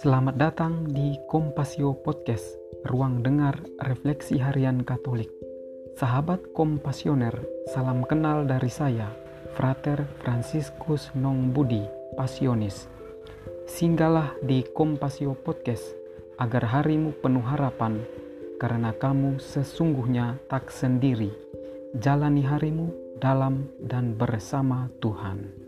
Selamat datang di Kompasio Podcast, ruang dengar refleksi harian Katolik. Sahabat kompasioner, salam kenal dari saya, Frater Franciscus Nong Budi, Pasionis. Singgahlah di Kompasio Podcast agar harimu penuh harapan, karena kamu sesungguhnya tak sendiri. Jalani harimu dalam dan bersama Tuhan.